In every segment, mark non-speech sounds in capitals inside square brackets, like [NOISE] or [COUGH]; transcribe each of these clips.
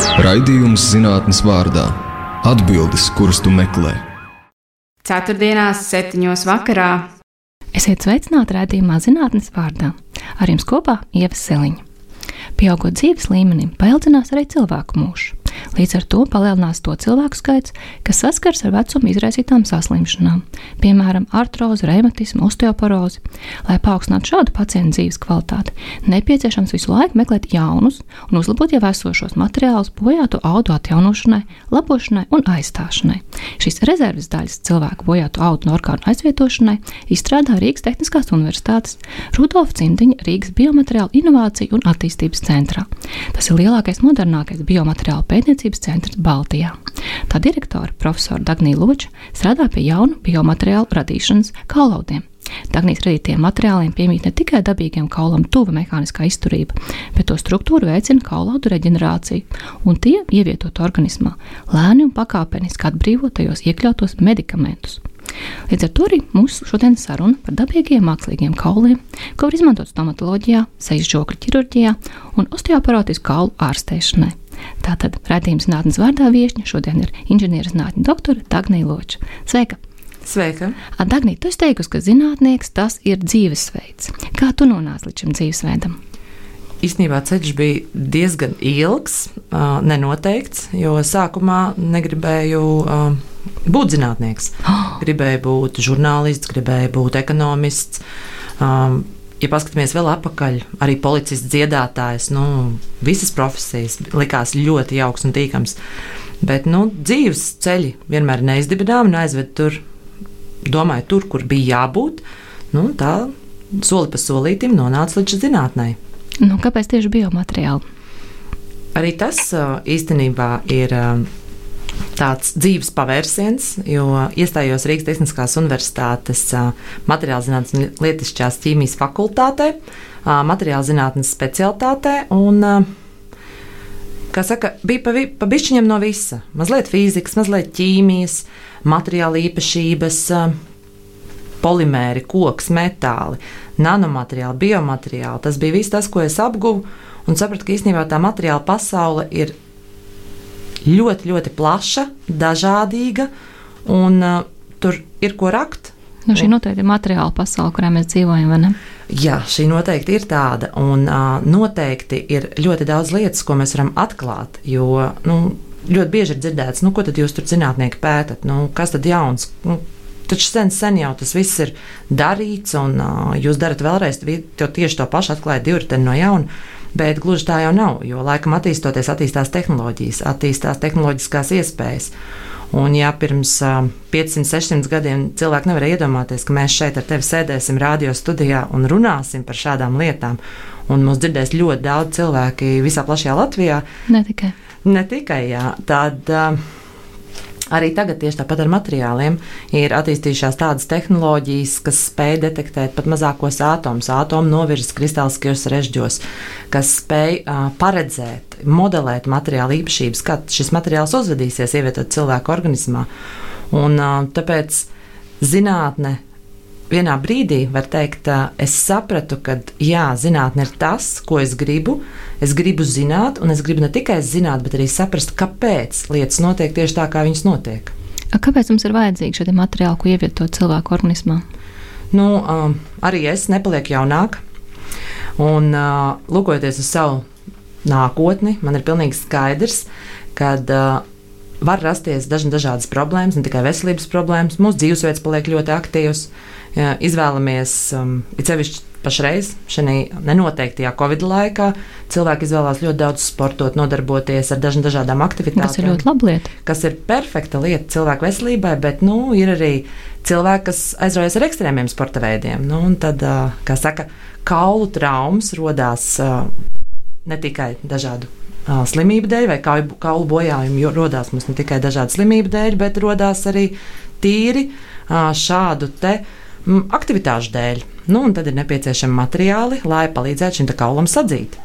Raidījums zinātnes vārdā - atbildes, kuras tu meklē. Ceturtdienās, septiņos vakarā. Esiet sveicināti raidījumā zinātnes vārdā. Ar jums kopā Ieva Seliņa. Pieaugot dzīves līmenim, paildzinās arī cilvēku mūžs. Līdz ar to palielinās to cilvēku skaits, kas saskars ar vecuma izraisītām saslimšanām, piemēram, artrozi, reumatismu, osteoporozi. Lai paaugstinātu šādu pacientu dzīves kvalitāti, nepieciešams visu laiku meklēt jaunus un uzlabot jau esošos materiālus bojātu audu atjaunošanai, labošanai un aizstāšanai. Šīs rezerves daļas cilvēku bojātu audu un orgānu aizvietošanai izstrādā Rīgas Tehniskās Universitātes Rudolfa Cimdiņa Rīgas Biomateriālu Inovāciju un attīstības centrā. Tas ir lielākais, modernākais biomateriālu pētniecības centrs Baltijā. Tā direktore, profesora Dagnija Loča, strādā pie jaunu biomateriālu radīšanas kaulaudiem. Dagnijas radītiem materiāliem piemīt ne tikai dabīgiem kaulam tuva mehāniskā izturība, bet to struktūru veicina kaulaudu reģenerāciju, un tie ievietot organismā lēni un pakāpeniski atbrīvot tajos iekļautos medikamentus. Līdz ar to arī mūsu šodienas saruna par dabīgiem mākslīgiem kauliem, ko var izmantot stomatoloģijā, sejas žokļu ķirurģijā un osteoporotisku kaulu ārstēšanai. Tātad raidījuma zinātnes vārdā viesiņa šodien ir inženierzinātņu doktore Dagnija Loča. Sveika! Sveika! Dagnī, tu teiksi, ka zinātnieks tas ir dzīvesveids. Kā tu nonāci līdz šim dzīvesveidam? Īstenībā ceļš bija diezgan ilgs, nenoteikts, jo sākumā negribēju būt zinātnieks. [GASPS] Gribēju būt žurnālists, gribēju būt ekonomists. Ja paskatāmies vēl atpakaļ, arī policists, dziedātājs, nu, visas profesijas likās ļoti jauks un tīkams. Bet nu, dzīves ceļi vienmēr neizdibinām un aizved tur, domāju, tur, kur bija jābūt. Nu, tā soli pa solītim nonāca līdz zinātnē. Nu, kāpēc tieši biomateriāli? Arī tas īstenībā ir tāds dzīves pavērsiens, jo iestājos Rīgas Tehniskās Universitātes materiāla zinātnes un lietišķās ķīmijas fakultātē, materiāla zinātnes specialitātē. Un, kā saka, bija pa, pa bišķiņam no visa. Mazliet fizikas, mazliet ķīmijas, materiāla īpašības, polimēri, koks, metāli, nanomateriāli, biomateriāli. Tas bija viss tas, ko es apguvu un sapratu, ka īstenībā tā materiāla pasaule ir ļoti, ļoti plaša, dažādīga, un uh, tur ir ko rakt. Nu, šī noteikti ir materiāla pasaule, kurā mēs dzīvojam, vai ne? Jā, šī noteikti ir tāda, un uh, noteikti ir ļoti daudz lietas, ko mēs varam atklāt. Jo nu, ļoti bieži ir dzirdēts, nu, ko tad jūs tur zinātnieki pētat, nu, kas tad jauns. Nu, Taču sen, sen jau tas viss ir darīts, un uh, jūs darat vēlreiz to tieši to pašu, atklājat divriteni no jauna. Bet gluži tā jau nav, jo laikam attīstoties, attīstās tehnoloģijas, attīstās tehnoloģiskās iespējas. Un, ja pirms uh, 500, 600 gadiem cilvēki nevarēja iedomāties, ka mēs šeit ar tevi sēdēsim radio studijā un runāsim par šādām lietām, un mūs dzirdēs ļoti daudz cilvēki visā plašajā Latvijā. Ne tikai. Ne tikai, jā. Tad, uh, Arī tagad, tieši tāpat ar materiāliem, ir attīstījušās tādas tehnoloģijas, kas spēj detektēt pat mazākos atomus, atomu novirzes kristāliskajos režģos, kas spēj uh, paredzēt, modelēt materiāla īpašības, kā šis materiāls uzvedīsies, ievietot cilvēku organismā. Un, uh, tāpēc zinātne vienā brīdī var teikt, es sapratu, ka jā, zinātnē ir tas, ko es gribu. Es gribu zināt, un es gribu ne tikai zināt, bet arī saprast, kāpēc lietas notiek tieši tā, kā viņas notiek. Kāpēc mums ir vajadzīgi šādi materiāli, ko ievietot cilvēku organismā? Nu, um, arī es nepalieku jaunāk. Un, uh, lūkojoties uz savu nākotni, man ir pilnīgi skaidrs, ka uh, var rasties dažādas problēmas, ne tikai veselības problēmas. Mūsu dzīvesveids paliek ļoti aktīvs. Ja, izvēlamies, um, it sevišķi pašreiz, šajā nenoteiktajā Covid laikā, cilvēki izvēlās ļoti daudz sportot, nodarboties ar dažn dažādām aktivitātēm. Tas ir ļoti labi lieta. Kas ir perfekta lieta cilvēku veselībai, bet nu, ir arī cilvēki, kas aizraujas ar ekstrēmiem sporta veidiem. Nu, tad, kā saka, kaulu traumas radās uh, ne tikai dažādu slimību dēļ, vai kaulu bojājumi, radās mums ne tikai dažādu slimību dēļ, bet radās arī tīri šādu te aktivitāšu dēļ. Nu, tad ir nepieciešami materiāli, lai palīdzētu šim kaulam sadzīt.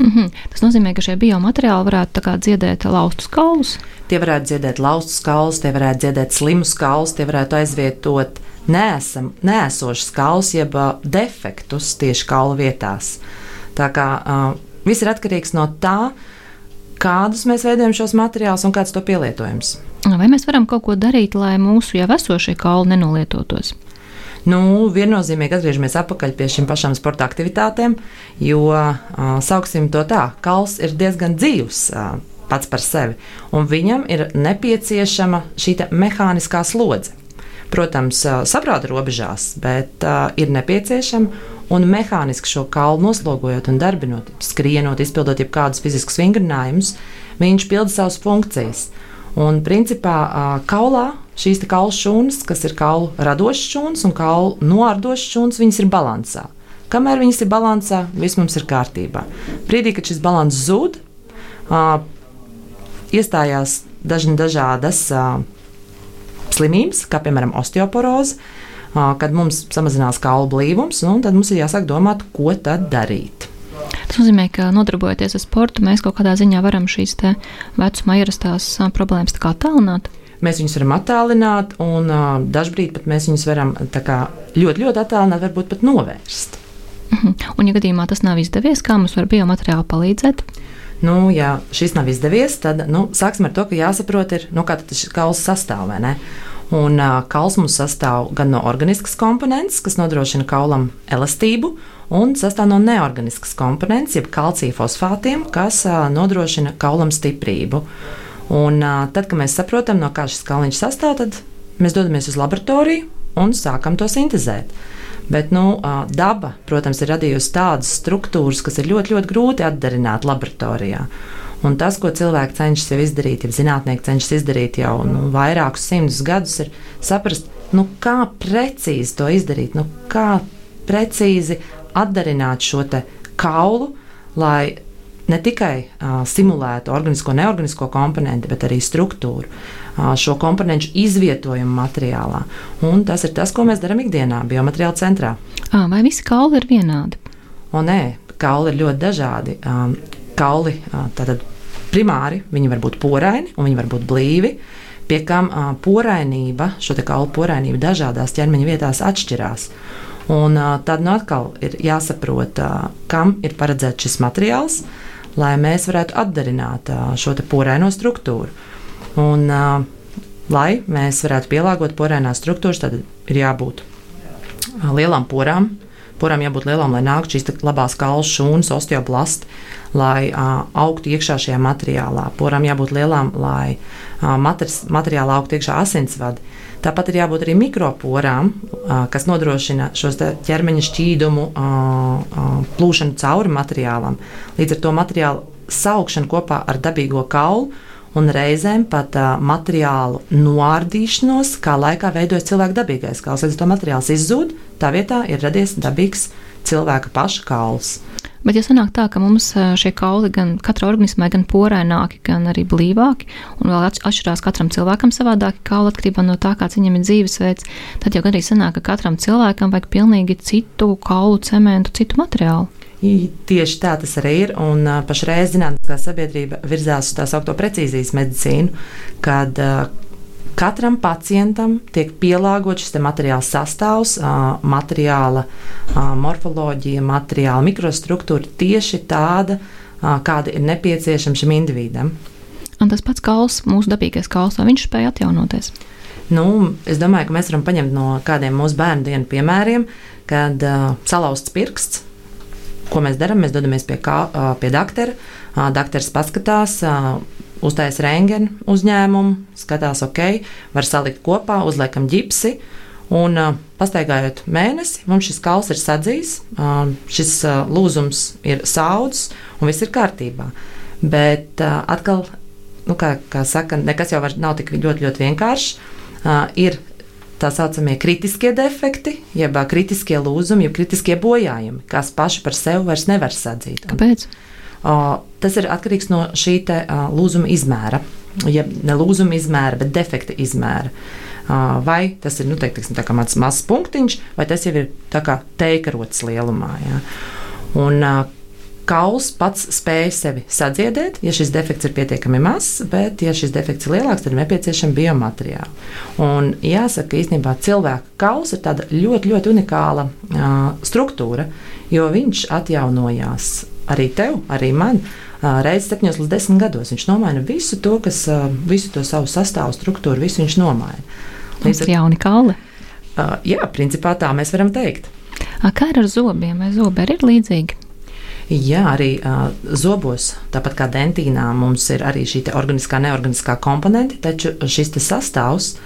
Mm -hmm. Tas nozīmē, ka šie biomateriāli varētu dziedēt laustus kaulus. Tie varētu dziedēt laustus kaulus, tie varētu dziedēt slimus kaulus, tie varētu aizvietot nesam, nēsošus kaulus, jeb defektus tieši kaulu vietās. Tā kā uh, Viss ir atkarīgs no tā, kādus mēs veidojam šos materiālus un kāds to pielietojums. Vai mēs varam kaut ko darīt, lai mūsu jau esošie kauli nenolietotos? Nu, viennozīmīgi atgriežamies atpakaļ pie šīm pašām sporta aktivitātēm, jo, uh, sauksim to tā, kauls ir diezgan dzīvs. Uh, Pats par sevi, un viņam ir nepieciešama šī mehāniskā slodze. Protams, saprāta robežās, bet uh, ir nepieciešama un mehāniski šo kaulu noslogojot un darbinot, skrienot, izpildot jebkādus fiziskus vingrinājumus, viņš pilda savas funkcijas. Un principā uh, kaulā šīs kaulu šūnas, kas ir kaulu radošas šūnas un kaulu noārdošas šūnas, viņas ir balansā. Kamēr viņas ir balansā, viss mums ir kārtībā. Brīdī, kad šis līdzsvars zūd, uh, iestājās dažni dažādas uh, slimības, kā piemēram osteoporoze, uh, kad mums samazinās kaulu blīvums, un tad mums ir jāsāk domāt, ko tad darīt. Tas nozīmē, ka nodarbojoties ar sportu, mēs kaut kādā ziņā varam šīs vecuma ierastās problēmas attālināt mēs viņus varam attālināt, un uh, dažkārt pat mēs viņus varam kā, ļoti, ļoti attālināt, varbūt pat novērst. Uh mhm. -huh. Un, ja gadījumā tas nav izdevies, kā mums var biomateriāli palīdzēt? Nu, ja šis nav izdevies, tad nu, sāksim ar to, ka jāsaprot, ir, nu, kā tas kauls sastāv. Un uh, kauls mums sastāv gan no organiskas komponentes, kas nodrošina kaulam elastību, un sastāv no neorganiskas komponentes, jeb kalcija fosfātiem, kas uh, nodrošina kaulam stiprību. Uh, Un, tad, kad mēs saprotam, no kā šis kalniņš sastāv, tad mēs dodamies uz laboratoriju un sākam to sintēzēt. Bet nu, daba, protams, ir radījusi tādas struktūras, kas ir ļoti, ļoti grūti atdarināt laboratorijā. Un tas, ko cilvēki cenšas jau izdarīt, ja zinātnieki cenšas izdarīt jau nu, vairākus simtus gadus, ir saprast, nu, kā precīzi to izdarīt, nu, kā precīzi atdarināt šo kaulu, lai ne tikai uh, simulētu organisko, neorganisko komponentu, bet arī struktūru, uh, šo komponentu izvietojumu materiālā. Un tas ir tas, ko mēs darām ikdienā, biomateriāla centrā. À, vai visi kauli ir vienādi? O, nē, kauli ir ļoti dažādi. Um, kauli uh, tātad primāri viņi var būt poraini un viņi var būt blīvi. Pie kam uh, porainība, šo kaulu porainība dažādās ķermeņa vietās atšķirās. Un, uh, tad nu atkal ir jāsaprot, uh, kam ir paredzēts šis materiāls. Uh, lai mēs varētu atdarināt šo porēno struktūru. Un, lai mēs varētu pielāgot porēnās struktūras, tad ir jābūt lielām porām. Porām jābūt lielām, lai nāktu šīs labās kaulu šūnas, osteoblasti, lai uh, augtu iekšā šajā materiālā. Porām jābūt lielām, lai uh, materiālā augtu iekšā asinsvadi. Tāpat ir jābūt arī mikroporām, kas nodrošina šos ķermeņa šķīdumu plūšanu cauri materiālam. Līdz ar to materiālu saukšanu kopā ar dabīgo kaulu un reizēm pat uh, materiālu noārdīšanos, kā laikā veidojas cilvēka dabīgais kauls. Līdz ar to materiāls izzūd, tā vietā ir radies dabīgs cilvēka paša kauls. Bet, ja sanāk tā, ka mums šie kauli gan katra organismā, gan porēnāki, gan arī blīvāki, un vēl atšķirās katram cilvēkam savādāki kauli atkarībā no tā, kāds viņam ir dzīvesveids, tad jau arī sanāk, ka katram cilvēkam vajag pilnīgi citu kaulu, cementu, citu materiālu. Tieši tā tas arī ir. Un pašreiz zinātniskā sabiedrība virzās uz tā saucamo precīzijas medicīnu, kad katram pacientam tiek pielāgots šis materiāla sastāvs, materiāla morfoloģija, materiāla mikrostruktūra tieši tāda, kāda ir nepieciešama šim individam. Un tas pats kauls, mūsu dabīgais kauls, vai viņš spēja atjaunoties? Nu, es domāju, ka mēs varam paņemt no kādiem mūsu bērnu dienu piemēriem, kad uh, salauzts pirksts. Ko mēs darām? Mēs dodamies pie, kā, uh, pie doktora. Uh, Dakteris paskatās, uh, uztaisa rengenu uzņēmumu, skatās, ok, var salikt kopā, uzliekam ģipsi. Un, uh, pastaigājot mēnesi, mums šis kauls ir sadzījis, uh, šis uh, lūzums ir saudzis un viss ir kārtībā. Bet uh, atkal, nu, kā, kā saka, nekas jau var, nav tik ļoti, ļoti vienkāršs. Uh, ir tā saucamie kritiskie defekti, jeb kritiskie lūzumi, jeb kritiskie bojājumi, kas paši par sevi vairs nevar sadzīt. Kāpēc? Un, Tas ir atkarīgs no šī lūzuma izmēra. Ja ne lūzuma izmēra, bet defekta izmēra. Vai tas ir nu, teik, teiksim, mazs, mazs punktiņš, vai tas jau ir teikarots lielumā. Ja? Un, kauls pats spēj sevi sadziedēt, ja šis defekts ir pietiekami mazs, bet, ja šis defekts ir lielāks, tad ir nepieciešama biomateriāla. Un jāsaka, ka īstenībā cilvēka kauls ir tāda ļoti, ļoti unikāla uh, struktūra, jo viņš atjaunojās arī tev, arī man, reizes 7 līdz 10 gados. Viņš nomaina visu to, kas, visu to savu sastāvu struktūru, visu viņš nomaina. Līdz ar jauni kauli. Jā, principā tā mēs varam teikt. Kā ir ar zobiem? Vai zobi arī ir līdzīgi? Jā, arī uh, zobos, tāpat kā dentīnā, mums ir arī šī organiskā, neorganiskā komponente, taču šis sastāvs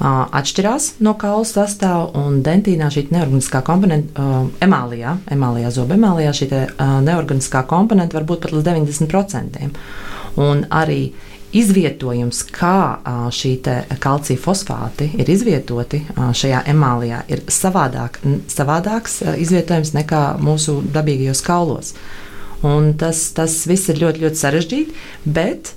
atšķirās no kaula sastāvā. Un dentīnā šī neorganiskā komponente, uh, emālijā, emālijā zoba emālijā, šī te, uh, neorganiskā komponente var būt pat līdz 90%. Un arī izvietojums, kā šī kalcija fosfāti ir izvietoti šajā emālijā, ir savādāk, savādāks izvietojums nekā mūsu dabīgajos kaulos. Un tas, tas viss ir ļoti, ļoti sarežģīti, bet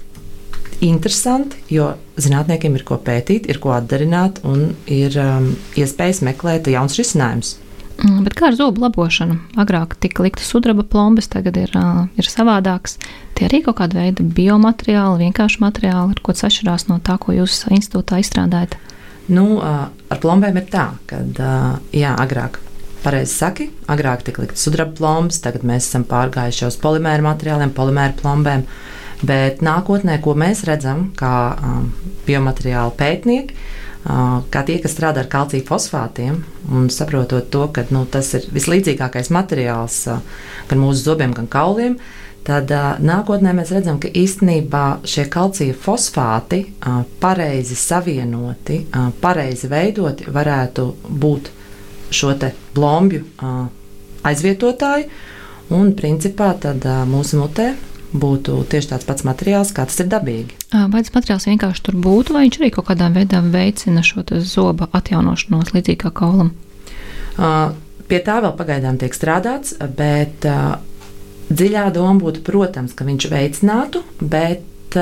interesanti, jo zinātniekiem ir ko pētīt, ir ko atdarināt un ir um, iespējas meklēt jaunus risinājumus. Mm, bet kā ar zobu labošanu? Agrāk tika likta sudraba plombas, tagad ir, uh, ir savādāks. Tie arī kaut kāda veida biomateriāli, vienkārši materiāli, ar ko tas atšķirās no tā, ko jūs institūtā izstrādājat. Nu, uh, ar plombēm ir tā, ka uh, jā, agrāk. Pareizi saki, agrāk tika likta sudraba plombas, tagad mēs esam pārgājuši uz polimēru materiāliem, polimēru plombēm. Bet nākotnē, ko mēs redzam, kā um, biomateriālu pētnieki, kā tie, kas strādā ar kalcija fosfātiem, un saprotot to, ka nu, tas ir vislīdzīgākais materiāls gan mūsu zobiem, gan kauliem, tad nākotnē mēs redzam, ka īstenībā šie kalcija fosfāti pareizi savienoti, pareizi veidoti, varētu būt šo blombju aizvietotāji. Un principā tad mūsu mutē būtu tieši tāds pats materiāls, kā tas ir dabīgi. Vai tas materiāls vienkārši tur būtu, vai viņš arī kaut kādā veidā veicina šo zoba atjaunošanos līdzīgi kā kaulam? Pie tā vēl pagaidām tiek strādāts, bet dziļā doma būtu, protams, ka viņš veicinātu, bet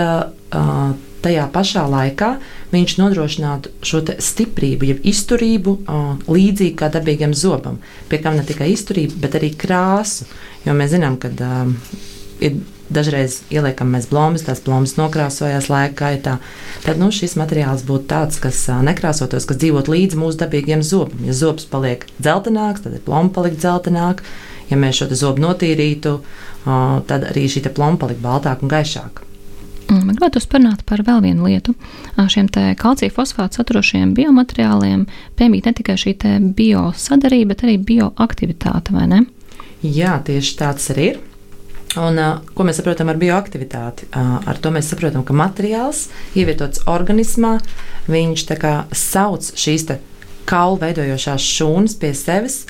tajā pašā laikā viņš nodrošinātu šo stiprību, jeb izturību, līdzīgi kā dabīgam zobam. Pie kam ne tikai izturību, bet arī krāsu. Jo mēs zinām, ka ir Dažreiz ieliekam mēs plombas, tās plombas nokrāsojās laika gaitā. Tad nu, šis materiāls būtu tāds, kas nekrāsotos, kas dzīvot līdzi mūsu dabīgiem zobam. Ja zobs paliek dzeltenāks, tad plomba paliek dzeltenāka. Ja mēs šo zobu notīrītu, tad arī šī plomba paliek baltāka un gaišāka. Mm, man gribētu parunāt par vēl vienu lietu. Šiem kalcija fosfātu saturošiem biomateriāliem piemīt ne tikai šī biosadarība, bet arī bioaktivitāte, vai ne? Jā, tieši tāds arī ir. Un, ko mēs saprotam ar bioaktivitāti? Ar to mēs saprotam, ka materiāls ievietots organismā, viņš kā, sauc šīs kaulu veidojošās šūnas pie sevis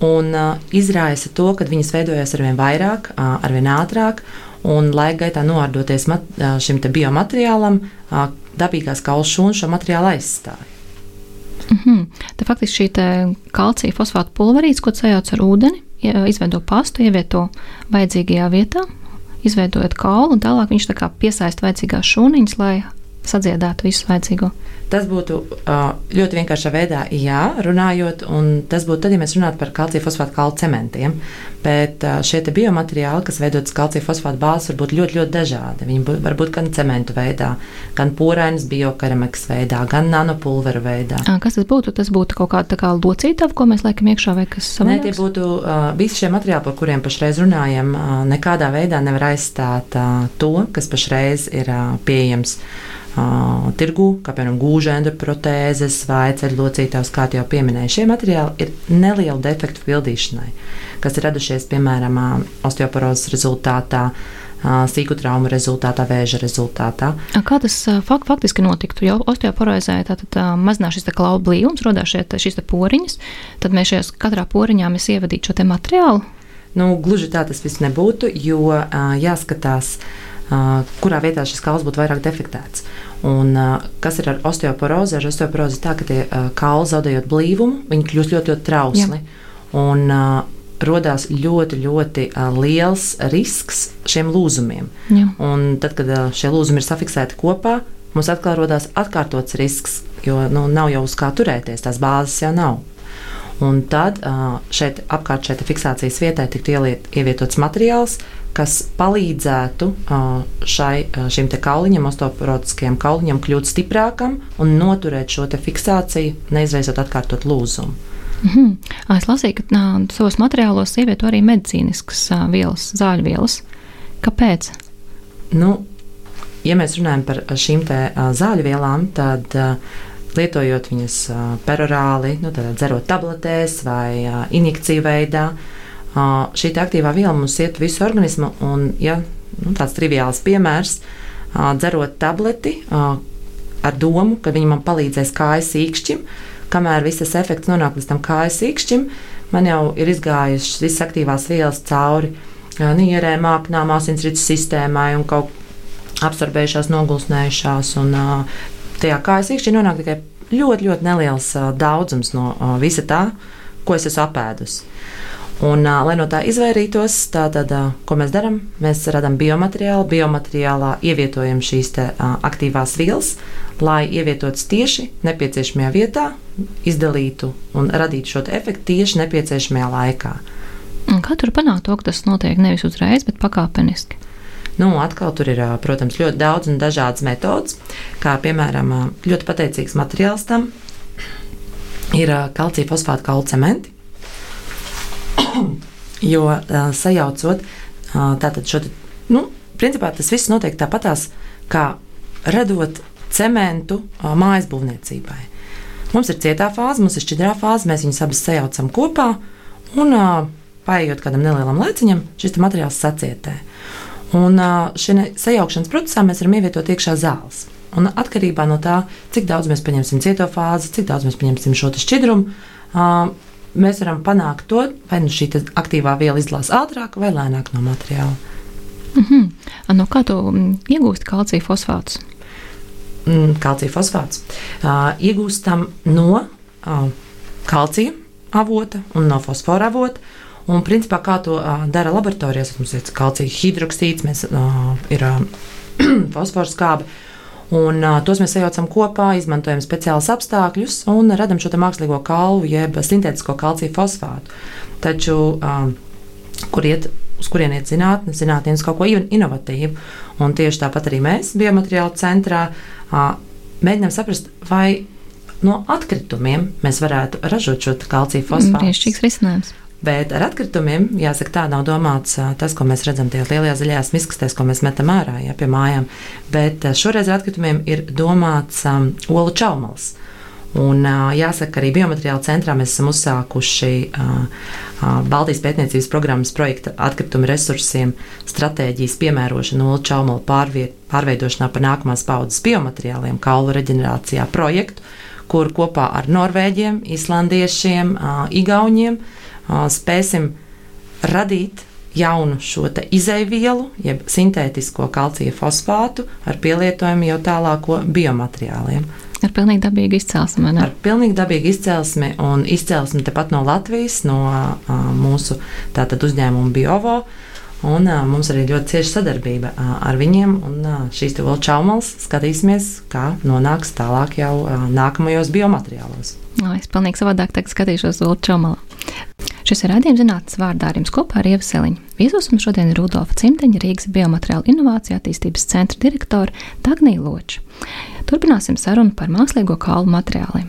un izraisa to, ka viņas veidojas arvien vairāk, arvien ātrāk. Un laika gaitā noārdoties mat, šim biomateriālam, dabīgās kaulu šūnas šo materiālu aizstāja. Mm -hmm. Te faktiski šī kalcija fosfāta pulverīte, ko cējāts ar ūdeni, izveido pastu, ievieto vajadzīgajā vietā, izveidojot kaulu, un tālāk viņš tā piesaista vajadzīgās šūniņas, lai sadziedātu visu vajadzīgo. Tas būtu ļoti vienkāršā veidā, jā, runājot, un tas būtu tad, ja mēs runātu par kalcija fosfātu kalu cementiem. Bet šie biomateriāli, kas veidotas kalcija fosfātu bāzes, var būt ļoti, ļoti dažādi. Viņi var būt gan cementu veidā, gan porainas biokeramikas veidā, gan nanopulveru veidā. Kas tas būtu? Tas būtu kaut kāda kā locītava, ko mēs liekam iekšā, vai kas cits? Nē, tie būtu visi šie materiāli, par kuriem pašreiz runājam, nekādā veidā nevar aizstāt to, kas pašreiz ir pieejams uh, tirgu, kā piemēram gūžēnda protēzes vai ceļlocītājs, kā jau pieminēju. Šie materiāli ir nelieli defektu pildīšanai, kas ir radušies piemēram osteoporozes rezultātā. Sīku traumu rezultātā, vēža rezultātā. Kā tas fakt, faktiski notiktu? Jau osteoporozē tātad mazinās šis klaudu blīvums, radās šīs poriņas, tad mēs šajās katrā poriņā mēs ievadītu šo materiālu. Nu, gluži tā tas viss nebūtu, jo jāskatās, uh, kurā vietā šis kauls būtu vairāk defektēts. Un, kas ir ar osteoporozi? Ar osteoporozi tā, ka tie kauli zaudējot blīvumu, viņi kļūst ļoti, ļoti trausli. Jā. Un, Rodās ļoti, ļoti liels risks šiem lūzumiem. Tad, kad šie lūzumi ir safiksēti kopā, mums atkal rodas atkārtots risks, jo nu, nav jau uz kā turēties, tās bāzes jau nav. Un tad šeit apkārt šai fiksācijas vietai tiktu ievietots materiāls, kas palīdzētu šai, šim kauliņam, osteoporotiskajam kauliņam, kļūt stiprākam un noturēt šo fiksāciju, neizraisot atkārtot lūzumu. Mm -hmm. Es lasīju, ka nā, savos materiālos ievieto arī medicīniskas vielas, zāļu vielas. Kāpēc? nu, ja mēs runājam par šīm zāļu vielām, tad lietojot viņas perorāli, nu, dzerot tabletēs vai injekciju veidā, šī aktīvā viela mums iet visu organismu. Un, ja, nu, tāds triviāls piemērs, dzerot tableti ar domu, ka viņi man palīdzēs kājas īkšķim, kamēr viss tas efekts nonāk līdz tam kājas īkšķim, man jau ir izgājušas visas aktīvās vielas cauri nierēm, māknām, asinsrites sistēmai un kaut absorbējušās, nogulsnējušās. Un, tajā kājas iekšķi nonāk tikai ļoti, ļoti neliels daudzums no visa tā, ko es esmu apēdusi. Un, uh, lai no tā izvairītos, tātad, uh, ko mēs darām? Mēs radām biomateriālu, biomateriālā ievietojam šīs te, uh, aktīvās vielas, lai ievietotas tieši nepieciešamajā vietā, izdalītu un radītu šo efektu tieši nepieciešamajā laikā. Un kā tur panākt to, ka tas notiek nevis uzreiz, bet pakāpeniski? Nu, atkal tur ir, protams, ļoti daudz un dažādas metodas, kā piemēram ļoti pateicīgs materiāls tam ir kalcija fosfāta kaulu cementi [COUGHS] jo sajaucot tātad šo, nu, principā tas viss notiek tāpatās, kā radot cementu mājas būvniecībai. Mums ir cietā fāze, mums ir šķidrā fāze, mēs viņus abus sajaucam kopā, un paiet kādam nelielam laiciņam, šis materiāls sacietē. Un šajā sajaukšanas procesā mēs varam ievietot iekšā zāles. Un atkarībā no tā, cik daudz mēs paņemsim cieto fāzi, cik daudz mēs paņemsim šo šķidrumu, mēs varam panākt to, vai nu šī aktīvā viela izdalās ātrāk vai lēnāk no materiāla. Mm -hmm. no kā tu iegūsti kalcija fosfātus? Mm, kalcija fosfāts uh, iegūstam no uh, kalcija avota un no fosfora avota. Un, principā, kā to uh, dara laboratorijās, mums ir kalcija hidroksīds, mēs, uh, ir uh, [CLEARS THROAT] fosfors skābe. Uh, Un, uh, tos mēs sajaucam kopā, izmantojam speciālus apstākļus un radām šo mākslīgo kalvu, jeb sintētisko kalciju fosfātu. Taču, uh, kur iet, uz kurien iet zinātnē, zinātnē uz kaut ko inovatīvu. Un tieši tāpat arī mēs, biomateriālu centrā, uh, mēģinām saprast, vai no atkritumiem mēs varētu ražot šo kalciju fosfātu. Brīnišķīgs risinājums. Bet ar atkritumiem, jāsaka, tā nav domāts tas, ko mēs redzam tajās lielajās zaļajās miskastēs, ko mēs metam ārā ja, pie mājām. Bet šoreiz ar atkritumiem ir domāts um, olu čaumals. Un, jāsaka, arī biomateriāla centrā mēs esam uzsākuši Baltijas pētniecības programmas projekta atkritumu resursiem stratēģijas piemērošanu olu čaumalu pārveidošanā par nākamās paudzes biomateriāliem, kaulu reģenerācijā projektu, kur kopā ar norvēģiem, islandiešiem, igauņiem uh, spēsim radīt jaunu šo izēvielu, jeb sintētisko kalcija fosfātu ar pielietojumu jau tālāko biomateriāliem. Ar pilnīgi dabīgu izcelsmi. Ar pilnīgi dabīgu izcelsmi un izcelsmi tepat no Latvijas, no uh, mūsu tātad uzņēmuma Biovo. Un, uh, mums arī ļoti cieša sadarbība uh, ar viņiem. Un, uh, šīs te vēl čaumals skatīsimies, kā nonāks tālāk jau uh, nākamajos biomateriālos. No, es pilnīgi savādāk skatīšos uz čaumalu. Šis ir rādījums zinātnes vārdā ar jums kopā ar Ievu Seliņu. Viesos mums šodien ir Rudolfa Cimdeņa, Rīgas biomateriālu inovāciju attīstības centra direktore Dagnija Loča. Turpināsim sarunu par mākslīgo kaulu materiāliem.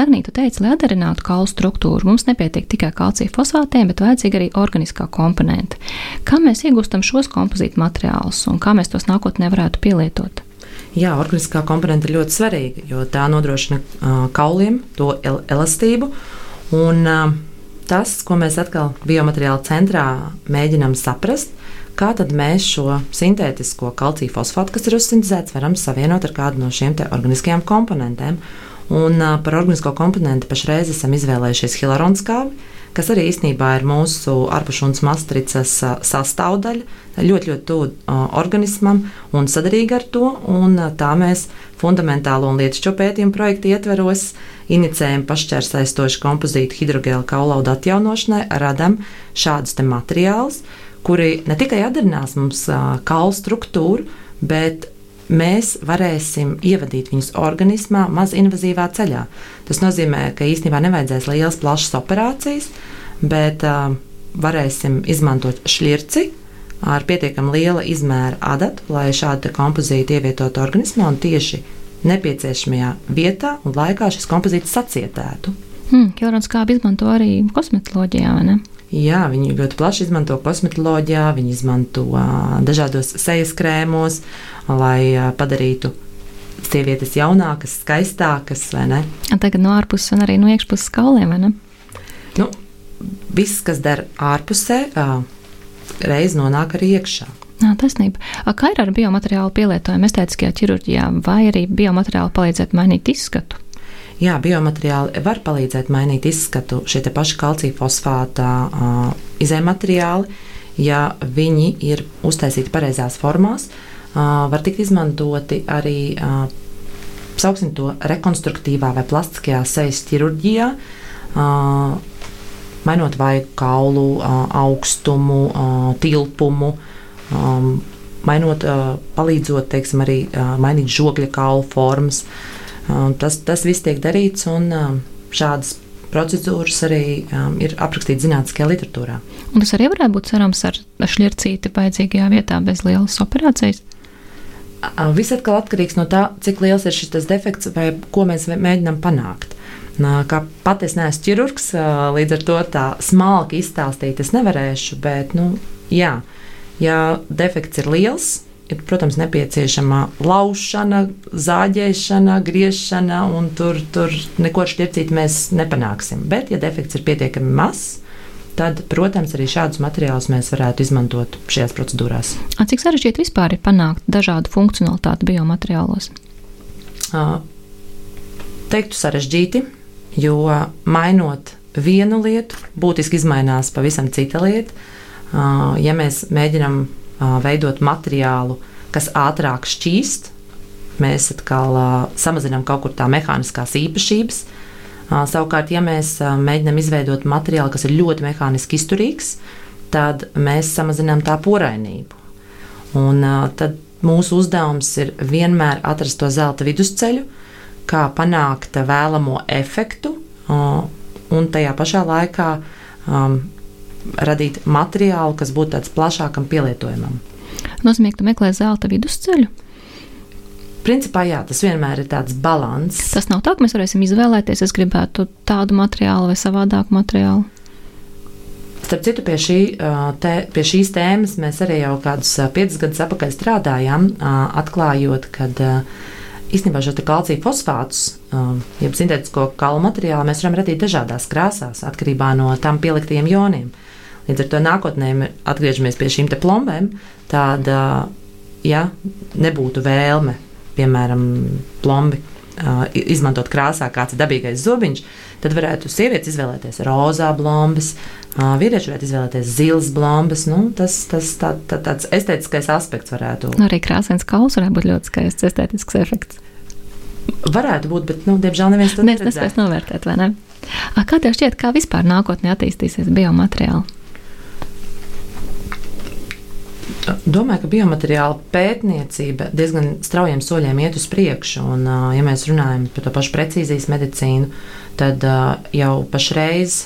Dagnītu teica, lai atdarinātu kaulu struktūru, mums nepietiek tikai kalcija fosfātiem, bet vajadzīga arī organiskā komponente. Kā mēs iegūstam šos kompozītu materiālus un kā mēs tos nākotnē varētu pielietot? Jā, organiskā komponente ir ļoti svarīga, jo tā nodrošina uh, kauliem to el elastību. Un, uh, tas, ko mēs atkal biomateriāla centrā mēģinām saprast, kā tad mēs šo sintētisko kalciju fosfātu, kas ir uzsintēzēts, varam savienot ar kādu no šiem organiskajiem komponentiem. Un par organisko komponentu pašreiz esam izvēlējušies hilaronskābi, kas arī īstenībā ir mūsu ārpušunas matricas sastāvdaļa, ļoti, ļoti tuvu organismam un sadarīga ar to. Un tā mēs fundamentālo un lietišķo pētījumu projektu ietveros inicējam pašķērsaistošu kompozītu hidrogēlu kaulaudu atjaunošanai, radam šādus materiālus, kuri ne tikai atdarinās mums kaulu struktūru, bet mēs varēsim ievadīt viņus organismā mazinvazīvā ceļā. Tas nozīmē, ka īstenībā nevajadzēs lielas, plašas operācijas, bet uh, varēsim izmantot šķirci ar pietiekami liela izmēra adatu, lai šādu kompozītu ievietotu organismā un tieši nepieciešamajā vietā un laikā šis kompozīts sacietētu. Hmm, Kilrons kāpu izmanto arī kosmetoloģijā, vai ne? Jā, viņi ļoti plaši izmanto kosmetoloģijā, viņi izmanto dažādos sejas krēmos, lai padarītu sievietes jaunākas, skaistākas, vai ne? Tagad no ārpuses un arī no iekšpuses kauliem, vai ne? Nu, viss, kas der ārpusē, reiz nonāk arī iekšā. Jā, taisnība. Kā ir ar biomateriālu pielietojumu estētiskajā ķirurģijā, vai arī biomateriāli palīdzētu mainīt izskatu? Jā, biomateriāli var palīdzēt mainīt izskatu. Šie paši kalcija fosfāta uh, izējumateriāli, ja viņi ir uztaisīti pareizās formās, uh, var tikt izmantoti arī, uh, sauksim to, rekonstruktīvā vai plastiskajā sejas ķirurģijā. Uh, mainot vaigu kaulu, uh, augstumu, uh, tilpumu, uh, um, mainot, uh, palīdzot teiksim, arī uh, mainīt žogļa kaulu formas. Um, tas, tas viss tiek darīts, un um, šādas procedūras arī um, ir aprakstītas zinātniskajā literatūrā. Un tas arī varētu būt cerams ar šķircīti vajadzīgajā vietā bez lielas operācijas. Viss atkal atkarīgs no tā, cik liels ir šis defekts vai ko mēs mēģinām panākt. Kā pati es neesmu ķirurgs, līdz ar to tā smalki izstāstīt es nevarēšu, bet, nu, jā, Ja defekts ir liels, ir, protams, nepieciešama laušana, zāģēšana, griešana, un tur, tur neko šķircīt mēs nepanāksim. Bet, ja defekts ir pietiekami mazs, tad, protams, arī šādus materiālus mēs varētu izmantot šajās procedūrās. A, cik sarežģīti vispār ir panākt dažādu funkcionalitāti biomateriālos? Uh, teiktu sarežģīti, jo mainot vienu lietu, būtiski mainās pavisam cita lieta. Ja mēs mēģinām veidot materiālu, kas ātrāk šķīst, mēs atkal samazinām kaut kur tā mehāniskās īpašības. Savukārt, ja mēs mēģinām izveidot materiālu, kas ir ļoti mehāniski izturīgs, tad mēs samazinām tā porainību. Un, tad mūsu uzdevums ir vienmēr atrast to zelta vidusceļu, kā panākt vēlamo efektu, un tajā pašā laikā um, radīt materiālu, kas būtu tāds plašākam pielietojumam. Nozīmē, ka tu meklē zelta vidusceļu. Principā, jā, tas vienmēr ir tāds līdzsvars. Tas nav tā, ka mēs varēsim izvēlēties, es gribētu tādu materiālu vai savādāku materiālu. Starp citu, pie, šī, te, pie šīs tēmas mēs arī jau kādus piecus gadus atpakaļ strādājām, atklājot, ka īstenībā šo kalcija fosfātus, jeb sintētisko kalu materiālu, mēs varam radīt dažādās krāsās, atkarībā no tam pieliktiem joniem. Līdz ar to nākotnē atgriežamies pie šīm plombēm. Tāda, ja nebūtu vēlme, piemēram, plombi izmantot krāsā, kāds dabīgais zobiņš, tad varētu sievietes izvēlēties rozā blombas, vīrieši varētu izvēlēties zilas blombas. Nu, tas tas tā, tā, tāds estētiskais aspekts varētu būt. Nu, arī krāsains kauls varētu būt ļoti skaists estētisks efekts. Varētu būt, bet, nu, diemžēl, neviens to nespēs novērtēt, ne? Kā tev šķiet, kā vispār nākotnē attīstīsies biomateriāli? Domāju, ka biomateriāla pētniecība diezgan straujiem soļiem iet uz priekšu. Un, ja mēs runājam par to pašu precīzijas medicīnu, tad jau pašreiz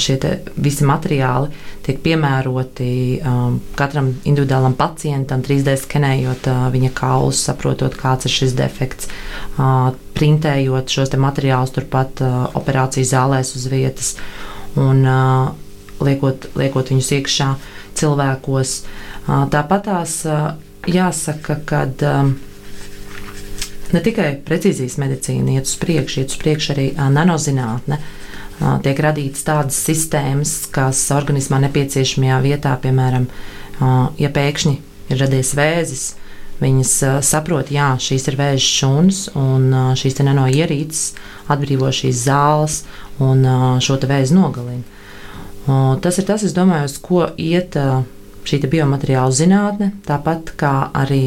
šie visi materiāli tiek piemēroti um, katram individuālam pacientam, 3D skenējot uh, viņa kaulus, saprotot, kāds ir šis defekts, uh, printējot šos materiālus turpat uh, operācijas zālēs uz vietas un uh, liekot, liekot viņus iekšā. Uh, cilvēkos. Tāpat tās jāsaka, ka ne tikai precīzijas medicīna iet uz priekšu, iet uz priekšu arī nanozinātne. Tiek radītas tādas sistēmas, kas organismā nepieciešamajā vietā, piemēram, ja pēkšņi ir radies vēzis, viņas saprot, ka šīs ir vēža šūnas, un šīs nano ierīces atbrīvo šīs zāles un šo vēzi nogalina. Tas ir tas, domāju, uz ko iet šī biomateriāla zinātne, tāpat kā arī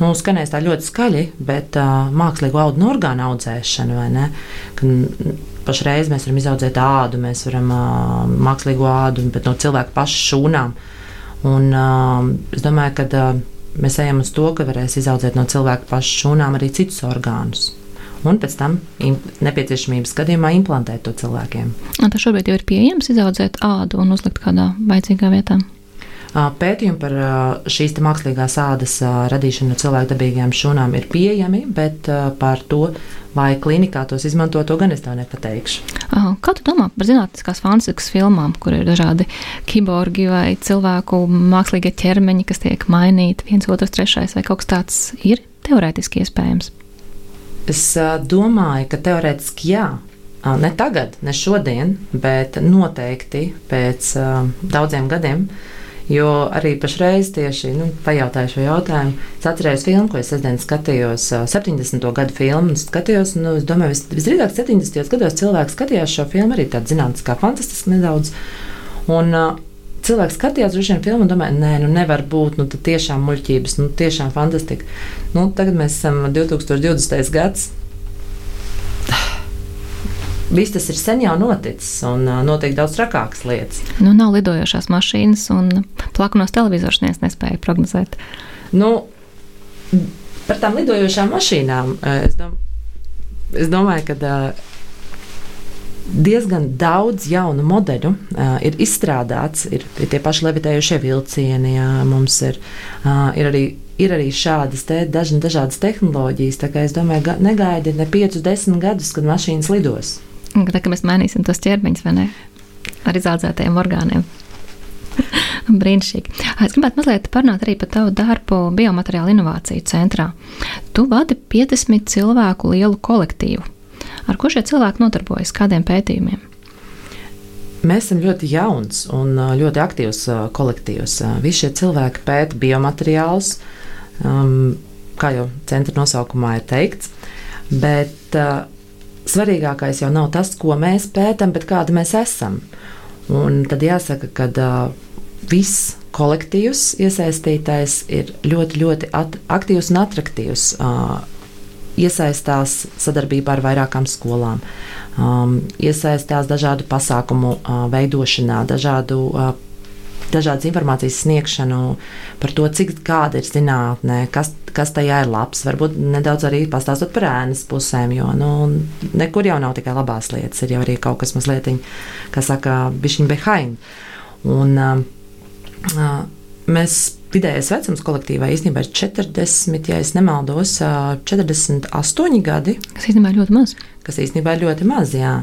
nu, skanēs tā ļoti skaļi, bet uh, mākslīgo audu un orgānu audzēšana. Pašreiz mēs varam izaudzēt ādu, mēs varam uh, mākslīgo ādu, bet no cilvēka paša šūnām. Un, uh, es domāju, ka uh, mēs ejam uz to, ka varēs izaudzēt no cilvēka paša šūnām arī citus orgānus un pēc tam nepieciešamības gadījumā implantēt to cilvēkiem. Tas šobrīd jau ir pieejams izaudzēt ādu un uzlikt kādā vajadzīgā vietā. Pētījumi par šīs mākslīgās ādas radīšanu cilvēku dabīgajām šūnām ir pieejami, bet par to, vai klinikā tos izmanto, to gan es tev nepateikšu. Kā tu domā par zinātniskās fantastikas filmām, kur ir dažādi kiborgi vai cilvēku mākslīgie ķermeņi, kas tiek mainīti viens otrs, trešais vai kaut kas tāds ir teorētiski iespējams? Es domāju, ka teorētiski jā. Ne tagad, ne šodien, bet noteikti pēc daudziem gadiem. Jo arī pašreiz tieši nu, pajautāju šo jautājumu. Es atceros filmu, ko es sestdien skatījos, 70. gadu filmu. Skatījos, nu, es domāju, vis, visdrīzāk 70. gados cilvēki skatījās šo filmu arī tādu zinātniskā, fantastiski nedaudz. Un, uh, cilvēks skatījās uz šiem filmiem un domāja, nē, nu nevar būt, nu tā tiešām muļķības, nu tiešām fantastika. Nu, tagad mēs esam 2020. gads viss tas ir sen jau noticis, un notiek daudz trakākas lietas. Nu, nav lidojošās mašīnas, un plakanos televizors nespēja prognozēt. Nu, par tām lidojošām mašīnām es, dom es domāju, ka. Uh, diezgan daudz jaunu modeļu uh, ir izstrādāts. Ir, ir tie paši levitējušie vilcieni, jā, mums ir, uh, ir, arī, ir arī šādas te, daž, dažādas tehnoloģijas. Es domāju, negaidi ne 5, 10 gadus, kad mašīnas lidos. Tā kā mēs mainīsim tos ķermeņus, vai ne? Ar izaudzētajiem orgāniem. [LAUGHS] Brīnišķīgi. Es gribētu mazliet parunāt arī par tavu darbu biomateriālu inovāciju centrā. Tu vadi 50 cilvēku lielu kolektīvu. Ar ko šie cilvēki nodarbojas? Kādiem pētījumiem? Mēs esam ļoti jauns un ļoti aktīvs kolektīvs. Visi šie cilvēki pēta biomateriālus, um, kā jau centra nosaukumā ir teikts. Bet svarīgākais jau nav tas, ko mēs pētām, bet kāda mēs esam. Un tad jāsaka, ka viss kolektīvs iesaistītais ir ļoti, ļoti aktīvs un attraktīvs. Iesaistās sadarbībā ar vairākām skolām, um, iesaistās dažādu pasākumu uh, veidošanā, dažādu uh, dažādas informācijas sniegšanu par to, cik kāda ir zinātnē, kas, kas tajā ir labs. Varbūt nedaudz arī pastāstot par ēnas pusēm, jo nu, nekur jau nav tikai labās lietas, ir jau arī kaut kas mazliet, kā saka, bišķiņ behind. Un, uh, uh, mēs vidējais vecums kolektīvā īstenībā ir 40, ja nemaldos, 48 gadi. Kas īstenībā ir ļoti maz. Kas īstenībā ir ļoti maz, jā.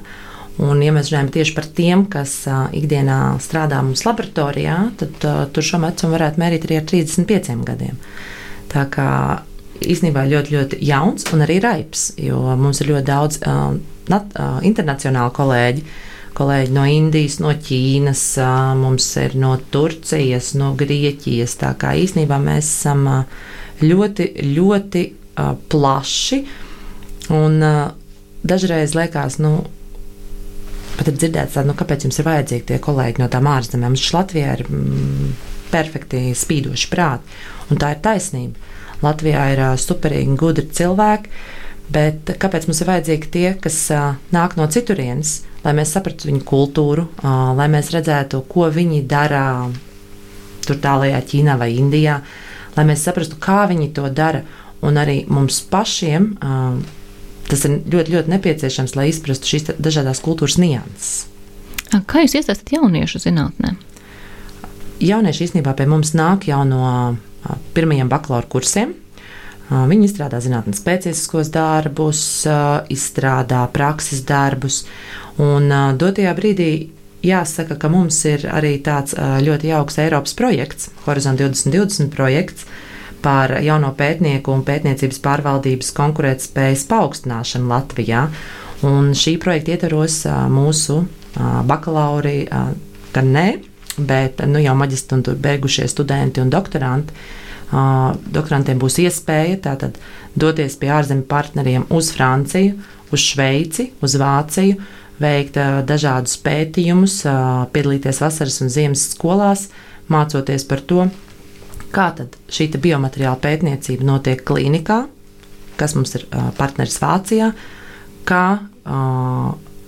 Un, ja mēs runājam tieši par tiem, kas uh, ikdienā strādā mums laboratorijā, tad uh, tur šo vecumu varētu mērīt arī ar 35 gadiem. Tā kā īstenībā ļoti, ļoti jauns un arī raips, jo mums ir ļoti daudz uh, nat, uh, internacionālu kolēģi. Kolēģi no Indijas, no Ķīnas, mums ir no Turcijas, no Grieķijas. Tā kā īstenībā mēs esam ļoti, ļoti plaši. Un dažreiz liekas, nu, pat ir dzirdēts, tādu, nu, kāpēc jums ir vajadzīgi tie kolēģi no tām ārzemēm. Mums Latvijā ir mm, perfekti spīdoši prāti, un tā ir taisnība. Latvijā ir superīgi gudri cilvēki, bet kāpēc mums ir vajadzīgi tie, kas nāk no citurienes, lai mēs saprastu viņu kultūru, lai mēs redzētu, ko viņi dara tur tālākajā Ķīnā vai Indijā, lai mēs saprastu, kā viņi to dara, un arī mums pašiem. Tas ir ļoti, ļoti nepieciešams, lai izprastu šīs dažādas kultūras nianses. Kā jūs iesaistat jauniešu zinātnē? Jaunieši īstenībā pie mums nāk jau no pirmajiem bakalaura kursiem. Viņi izstrādā zinātnīs specifiskos darbus, izstrādā prakses darbus, un dotajā brīdī jāsaka, ka mums ir arī tāds ļoti jauks Eiropas projekts, Horizon 2020 projekts, par jauno pētnieku un pētniecības pārvaldības konkurētspējas paaugstināšanu Latvijā. Un šī projekta ietvaros mūsu bakalauri gan ne, bet nu, jau maģistri un beigušie studenti un doktoranti. Doktorantiem būs iespēja tātad doties pie ārzemju partneriem uz Franciju, uz Šveici, uz Vāciju, veikt dažādus pētījumus, piedalīties vasaras un ziemas skolās, mācoties par to, kā šī biomateriāla pētniecība notiek klīnikā, kas mums ir partneris Vācijā, kā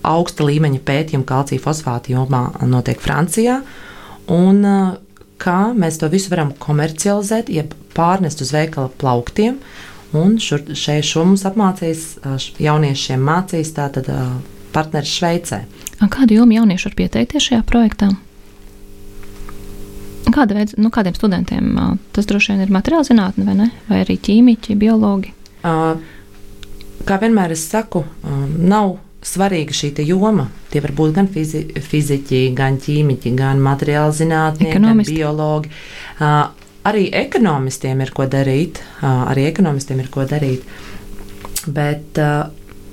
augsta līmeņa pētījuma kalcija fosfāta jomā notiek Francijā, un kā mēs to visu varam komercializēt, jeb pārnest uz veikala plauktiem. Un šeit šo mums apmācīs, jauniešiem mācīs tātad partneris Šveicē. Kādu jomu jaunieši var pieteikties šajā projektā? Kāda veida, nu, kādiem studentiem tas droši vien ir materiāla zinātne, vai ne? Vai arī ķīmiķi, biologi? Kā vienmēr es saku, nav svarīga šī joma. Tie var būt gan fizi fiziķi, gan ķīmiķi, gan materiāla zinātnieki, gan biologi. Uh, arī ekonomistiem ir ko darīt. Uh, arī ekonomistiem ir ko darīt. Bet uh,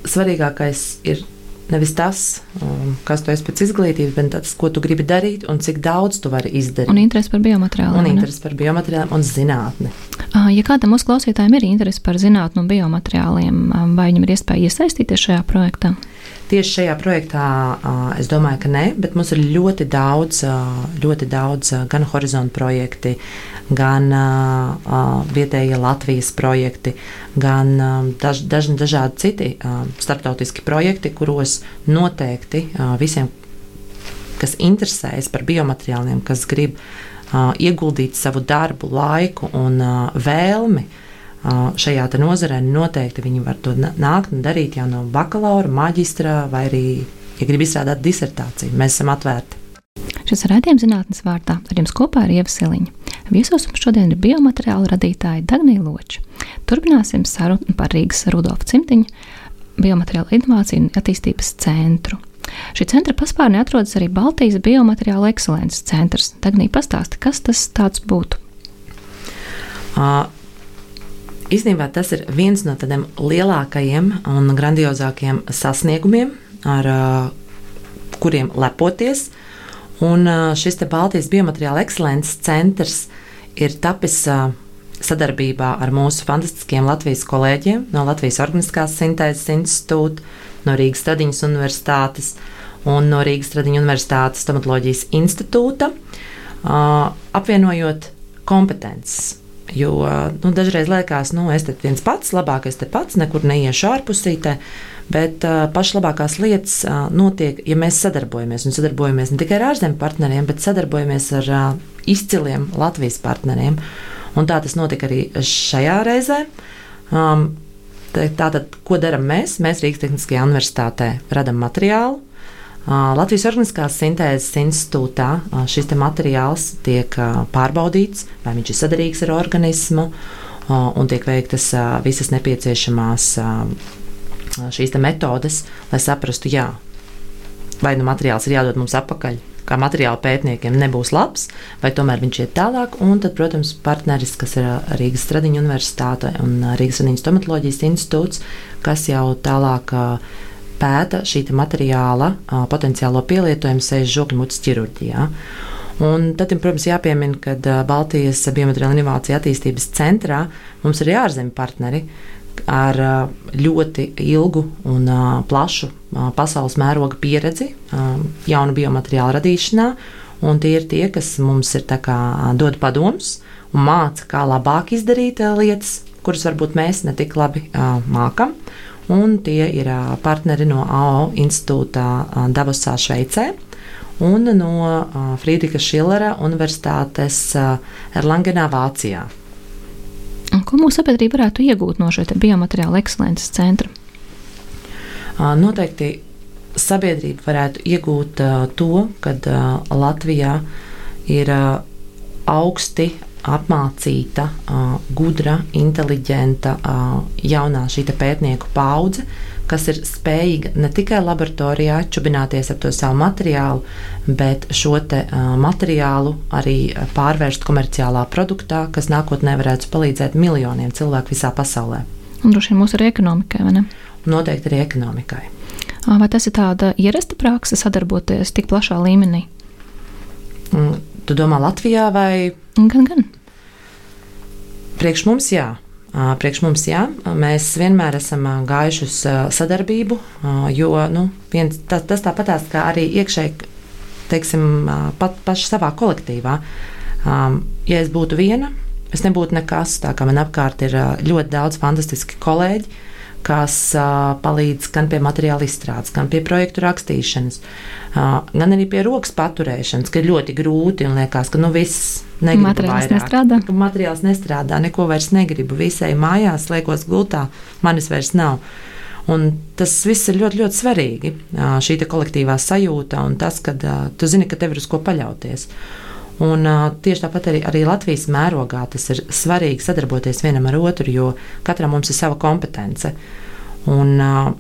svarīgākais ir Nevis tas, um, kas tu esi pēc izglītības, bet tas, ko tu gribi darīt un cik daudz tu vari izdarīt. Un interesi par biomateriāliem. Un interesi par biomateriāliem un zinātni. Ja kādam mūsu klausītājiem ir interesi par zinātnē un biomateriāliem, vai viņam ir iespēja iesaistīties šajā projektā? Tieši šajā projektā es domāju, ka nē, bet mums ir ļoti daudz, ļoti daudz gan horizonta projekti, gan vietējie Latvijas projekti, gan daž, daž, dažādi citi starptautiski projekti, kuros noteikti visiem, kas interesējas par biomateriāliem, kas grib ieguldīt savu darbu, laiku un vēlmi šajā nozarē, noteikti viņi var to nākt un darīt jau no bakalaura, maģistra vai arī, ja grib izstrādāt disertāciju. Mēs esam atvērti. Šis raidījums zinātnes vārdā ar jums kopā ir Ieva Siliņa. Viesos mums šodien ir biomateriāla radītāja Dagnija Loča. Turpināsim sarunu par Rīgas Rudolfa Cimtiņa biomateriāla inovāciju un attīstības centru. Šī centra paspārnē atrodas arī Baltijas biomateriāla ekscelences centrs. Dagnija pastāsti, kas tas būtu? Uh, Īstenībā tas ir viens no tādiem lielākajiem un grandiozākiem sasniegumiem, ar uh, kuriem lepoties. Un uh, šis Baltijas biomateriāla ekscelences centrs ir tapis uh, sadarbībā ar mūsu fantastiskiem Latvijas kolēģiem no Latvijas Organiskās Sintēzes institūta, no Rīgas Stradiņas Universitātes un no Rīgas Stradiņas Universitātes stomatoloģijas institūta, apvienojot kompetences Jo nu, dažreiz liekas, nu, es te viens pats, labākais te pats, nekur neiešu ārpusītē. Bet uh, pašlabākās lietas uh, notiek, ja mēs sadarbojamies. Un sadarbojamies ne tikai ar ārzemju partneriem, bet sadarbojamies ar uh, izciliem Latvijas partneriem. Un tā tas notika arī šajā reizē. Um, Tātad, ko darām mēs? Mēs Rīgas Tehniskajā universitātē radām materiālu, Latvijas Organiskās Sintēzes institūtā šis materiāls tiek pārbaudīts, vai viņš ir sadarīgs ar organismu, un tiek veiktas visas nepieciešamās šīs metodes, lai saprastu, jā, vai nu materiāls ir jādod mums atpakaļ. Kā materiāla pētniekiem nebūs labs, vai tomēr viņš iet tālāk. Un tad, protams, partneris, kas ir Rīgas Stradiņa Universitāte un Rīgas Stradiņas stomatoloģijas institūts, kas jau tālāk uh, pēta šī materiāla potenciālo pielietojumu sejas žokļu mutes ķirurģijā. Un tad, protams, jāpiemina, ka Baltijas biomateriāla inovācija attīstības centrā mums ir ārzemju partneri ar ļoti ilgu un plašu pasaules mēroga pieredzi jaunu biomateriālu radīšanā. Un tie ir tie, kas mums ir kā, dod padomus un māca, kā labāk izdarīt lietas, kuras varbūt mēs ne tik labi mākam un tie ir partneri no AO institūta Davosā, Šveicē. Un no Friedriča Šillera Universitātes Erlangenā, Vācijā. Ko mūsu sabiedrība varētu iegūt no šī biomateriāla ekscelences centra? Noteikti sabiedrība varētu iegūt to, ka Latvijā ir augsti apmācīta, gudra, inteliģenta, jaunā šī pētnieku paudze, kas ir spējīga ne tikai laboratorijā čubināties ar to savu materiālu, bet šo materiālu arī pārvērst komerciālā produktā, kas nākotnē varētu palīdzēt miljoniem cilvēku visā pasaulē. Un droši vien mūsu arī ekonomikai, vai ne? Noteikti arī ekonomikai. Vai tas ir tāda ierasta praksa sadarboties tik plašā līmenī? Mm, tu domā Latvijā vai Gan, gan. Priekš mums jā. Priekš mums jā, mēs vienmēr esam gājuši uz sadarbību, jo nu, viens, tas, tas tāpatās kā arī iekšēji, teiksim, pat paši savā kolektīvā. Ja es būtu viena, es nebūtu nekas, tā kā man apkārt ir ļoti daudz fantastiski kolēģi, kas uh, palīdz gan pie materiāla izstrādes, gan pie projektu rakstīšanas, uh, gan arī pie rokas paturēšanas, ka ir ļoti grūti un liekas, ka nu viss materiāls vairāk. nestrādā. Materiāls nestrādā, neko vairs negribu, visai mājās liekos gultā, manis vairs nav. Un tas viss ir ļoti, ļoti svarīgi. Šī kolektīvā sajūta un tas, ka tu zini, ka tev ir uz ko paļauties. Un, uh, tieši tāpat arī, arī Latvijas mērogā tas ir svarīgi sadarboties vienam ar otru, jo katram mums ir sava kompetence. Un, uh,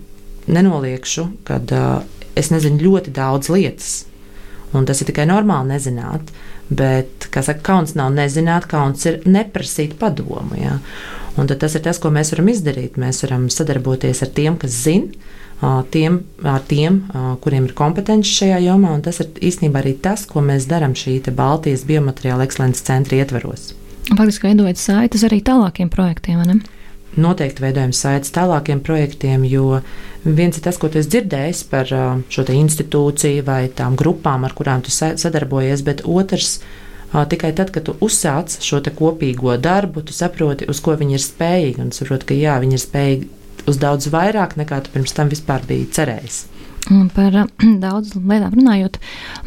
nenoliekšu, ka uh, es nezinu ļoti daudz lietas, un tas ir tikai normāli nezināt. Bet, kā saka, kauns nav nezināt, kauns ir neprasīt padomu. Ja? Un tas ir tas, ko mēs varam izdarīt. Mēs varam sadarboties ar tiem, kas zina, tiem, ar tiem, kuriem ir kompetence šajā jomā. Tas ir īstenībā arī tas, ko mēs darām šī Baltijas biomateriāla ekscelences centra ietvaros. Faktiski veidojot saites arī tālākiem projektiem, vai ne? Noteikti veidojam saites tālākiem projektiem, jo viens ir tas, ko tu esi dzirdējis par šo institūciju vai tām grupām, ar kurām tu sadarbojies, bet otrs tikai tad, kad tu uzsāc šo kopīgo darbu, tu saproti, uz ko viņi ir spējīgi. Un saproti, ka jā, viņi ir spējīgi uz daudz vairāk nekā tu pirms tam vispār biji cerējis. Par [CLEARS THROAT] daudz lietām runājot,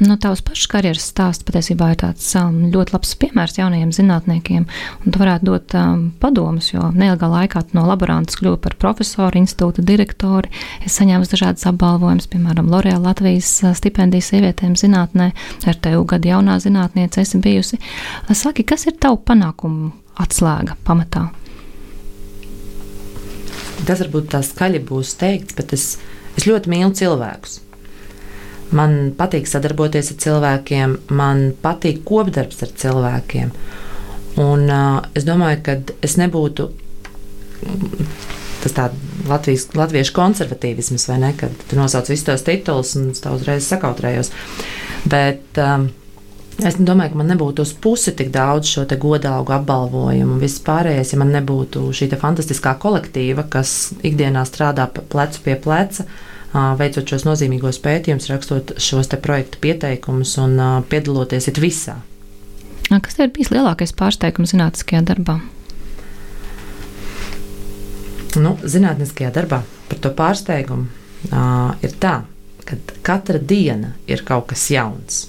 no tavas pašas karjeras stāsts patiesībā ir tāds um, ļoti labs piemērs jaunajiem zinātniekiem. Tu varētu dot um, padomus, jo neilgā laikā no laborantas kļuva par profesoru, institūta direktori. Es saņēmu dažādas apbalvojumus, piemēram, Lorēla Latvijas uh, stipendijas sievietēm zinātnē, ar tevu gadu jaunā zinātniece esi bijusi. Saki, kas ir tavu panākumu atslēga pamatā? Tas varbūt tā skaļi būs teikts, bet es, es ļoti mīlu cilvēkus. Man patīk sadarboties ar cilvēkiem, man patīk kopdarbs ar cilvēkiem. Un, uh, es domāju, ka es nebūtu tas tāds latviešu konservatīvisms, vai ne? Kad tu nosauc visus tos titulus un es tā uzreiz sakautrējos. Bet um, Es domāju, ka man nebūtu uz pusi tik daudz šo godālu apbalvojumu un viss pārējais, ja man nebūtu šī fantastiskā kolektīva, kas ikdienā strādā plecu pie pleca, veicot šos nozīmīgos pētījumus, rakstot šos projektu pieteikumus un piedaloties it visā. Kas ir bijis lielākais pārsteigums zinātniskajā darbā? Nu, zinātniskajā darbā par to pārsteigumu uh, ir tā, ka katra diena ir kaut kas jauns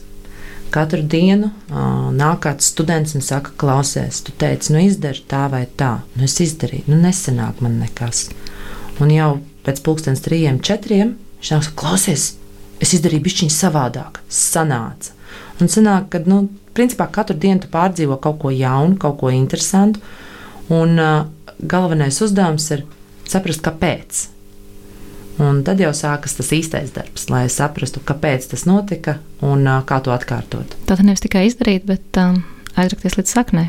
Katru dienu uh, nāk kāds students un saka, klausies, tu teici, nu izdari tā vai tā. Nu, es izdarīju, nu nesenāk man nekas. Un jau pēc pusdienas trījiem, četriem viņš nāk, klausies, es izdarīju bišķiņu savādāk, sanāca. Un sanāk, ka, nu, principā katru dienu tu pārdzīvo kaut ko jaunu, kaut ko interesantu, un uh, galvenais uzdevums ir saprast, kāpēc. Un tad jau sākas tas īstais darbs, lai saprastu, kāpēc tas notika un kā to atkārtot. Tātad nevis tikai izdarīt, bet um, aizrakties līdz saknē.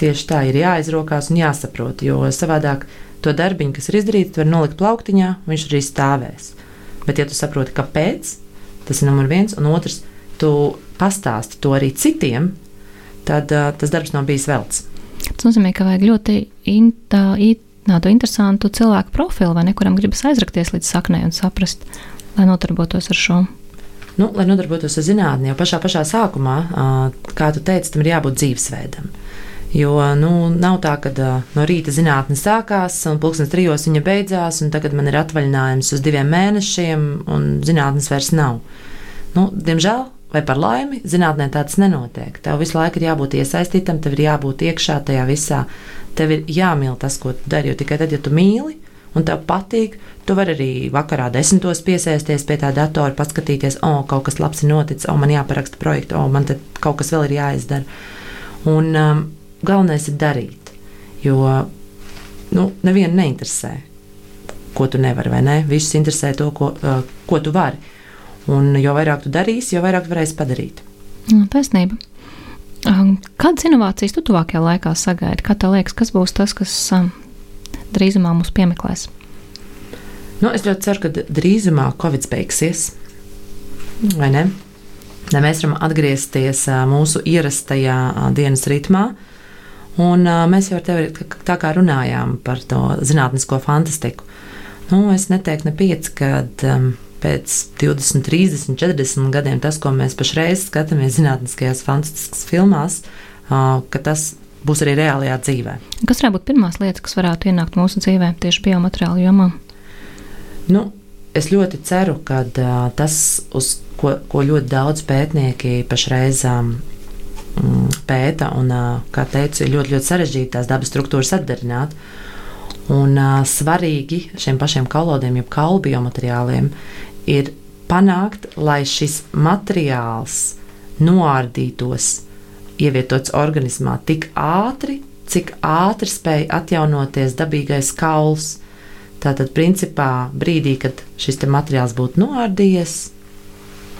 Tieši tā ir jāizrokās un jāsaprot, jo savādāk to darbiņu, kas ir izdarīts, var nolikt plauktiņā, viņš arī stāvēs. Bet, ja tu saproti, kāpēc, tas ir numur viens, un otrs, tu pastāsti to arī citiem, tad uh, tas darbs nav bijis velts. Tas nozīmē, ka vajag ļoti in, tā, it, tādu interesantu cilvēku profilu, vai ne, kuram gribas aizrakties līdz saknē un saprast, lai nodarbotos ar šo. Nu, lai nodarbotos ar zinātnē, jau pašā, pašā sākumā, kā tu teici, tam ir jābūt dzīvesveidam. Jo nu, nav tā, ka no rīta zinātnē sākās, un pulkstenis trijos viņa beidzās, un tagad man ir atvaļinājums uz diviem mēnešiem, un zinātnē vairs nav. Nu, diemžēl vai par laimi, zinātnē tāds nenotiek. Tev visu laiku ir jābūt iesaistītam, tev ir jābūt iekšā tajā visā. Tev ir jāmīl tas, ko tu dari. Jo tikai tad, ja tu mīli un tev patīk, tu vari arī vakarā desmitos piesēsties pie tā datora, paskatīties, o, oh, kaut kas labs ir noticis, o, oh, man jāparaksta projekts, o, oh, man te kaut kas vēl ir jāizdara. Un um, galvenais ir darīt, jo nu, nevienu neinteresē, ko tu nevari, vai ne? Visus interesē to, ko, uh, ko tu vari. Un jo vairāk tu darīsi, jo vairāk varēsi padarīt. Nu, taisnība. Kādas inovācijas tu tuvākajā laikā sagaidi? Kā tev liekas, kas būs tas, kas drīzumā mūs piemeklēs? Nu, es ļoti ceru, ka drīzumā Covid beigsies. Vai ne? Lai mēs varam atgriezties mūsu ierastajā dienas ritmā. Un mēs jau ar tevi tā kā runājām par to zinātnisko fantastiku. Nu, es neteiktu ne pieci, kad um, pēc 20, 30, 40 gadiem tas, ko mēs pašreiz skatāmies zinātniskajās, fantastiskās filmās, ka tas būs arī reālajā dzīvē. Kas varētu būt pirmās lietas, kas varētu ienākt mūsu dzīvē tieši biomateriālu jomā? Nu, es ļoti ceru, ka tas, uz ko, ko ļoti daudz pētnieki pašreiz um, pēta, un, kā teicu, ir ļoti, ļoti sarežģīti tās dabas struktūras atdarināt. Un uh, svarīgi šiem pašiem kalodiem, jeb kaulu biomateriāliem, ir panākt, lai šis materiāls noārdītos ievietots organismā tik ātri, cik ātri spēj atjaunoties dabīgais kauls. Tātad, principā, brīdī, kad šis materiāls būtu noārdījies,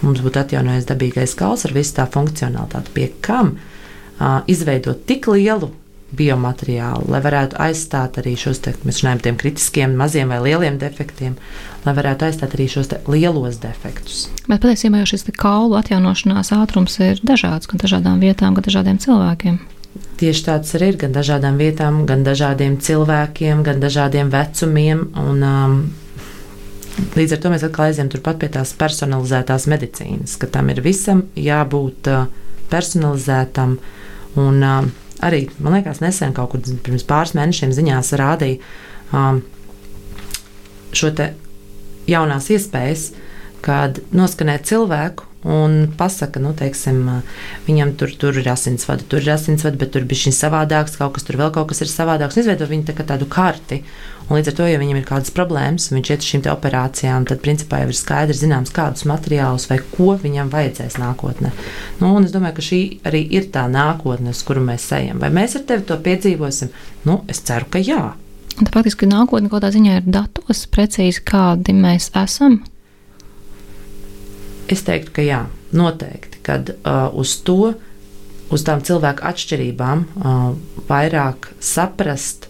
mums būtu atjaunojies dabīgais kauls ar visu tā funkcionalitāti, pie kam uh, izveidot tik lielu biomateriālu, lai varētu aizstāt arī šos, te, mēs runājam, tiem kritiskiem, maziem vai lieliem defektiem, lai varētu aizstāt arī šos lielos defektus. Bet patiesībā jau šis kaulu atjaunošanās ātrums ir dažāds gan dažādām vietām, gan dažādiem cilvēkiem. Tieši tāds arī ir gan dažādām vietām, gan dažādiem cilvēkiem, gan dažādiem vecumiem. Un, um, Līdz ar to mēs atkal aizjām turpat pie tās personalizētās medicīnas, ka tam ir visam jābūt uh, personalizētam. Un, uh, arī, man liekas, nesen kaut kur pirms pāris mēnešiem ziņās rādīja um, šo te jaunās iespējas, kad noskanēt cilvēku un pasaka, nu, teiksim, viņam tur, tur ir asinsvada, tur ir asinsvada, bet tur bija šis savādāks, kaut kas tur vēl kaut kas ir savādāks. Izveido viņu tā tādu karti. Un līdz ar to, ja viņam ir kādas problēmas, viņš iet uz šīm operācijām, tad principā jau ir skaidrs, zināms, kādus materiālus vai ko viņam vajadzēs nākotnē. Nu, es domāju, ka šī arī ir tā nākotne, uz kuru mēs ejam. Vai mēs ar tevi to piedzīvosim? Nu, es ceru, ka jā. Tā faktiski nākotne kaut kādā ziņā ir datos, precīzi kādi mēs esam. Es teiktu, ka jā, noteikti. Kad uh, uz to, uz tām cilvēku atšķirībām, uh, vairāk saprast,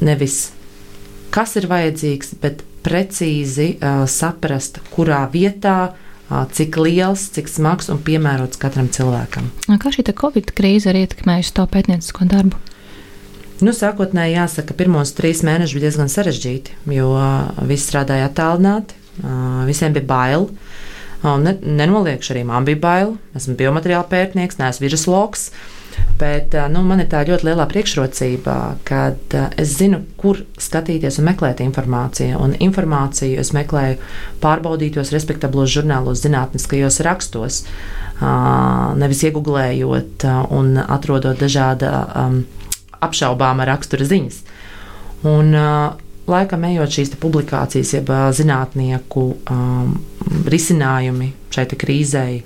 nevis kas ir vajadzīgs, bet precīzi uh, saprast, kurā vietā, uh, cik liels, cik smags un piemērots katram cilvēkam. Kā šī Covid krīze ir ietekmējusi to pētniecisko darbu? Nu, sākotnēji jāsaka, pirmos trīs mēnešus bija diezgan sarežģīti, jo uh, viss strādāja attālināti. Visiem bija bail. Ne, nenoliekšu, arī man bija bail. Esmu biomateriāla pētnieks, neesmu virusloks. Bet nu, man ir tā ļoti liela priekšrocība, ka es zinu, kur skatīties un meklēt informāciju. Un informāciju es meklēju pārbaudītos, respektablos žurnālos, zinātniskajos rakstos, nevis iegūlējot un atrodot dažāda apšaubāma rakstura ziņas. Un, uh, laikam ejot šīs publikācijas, jeb zinātnieku um, risinājumi šai krīzei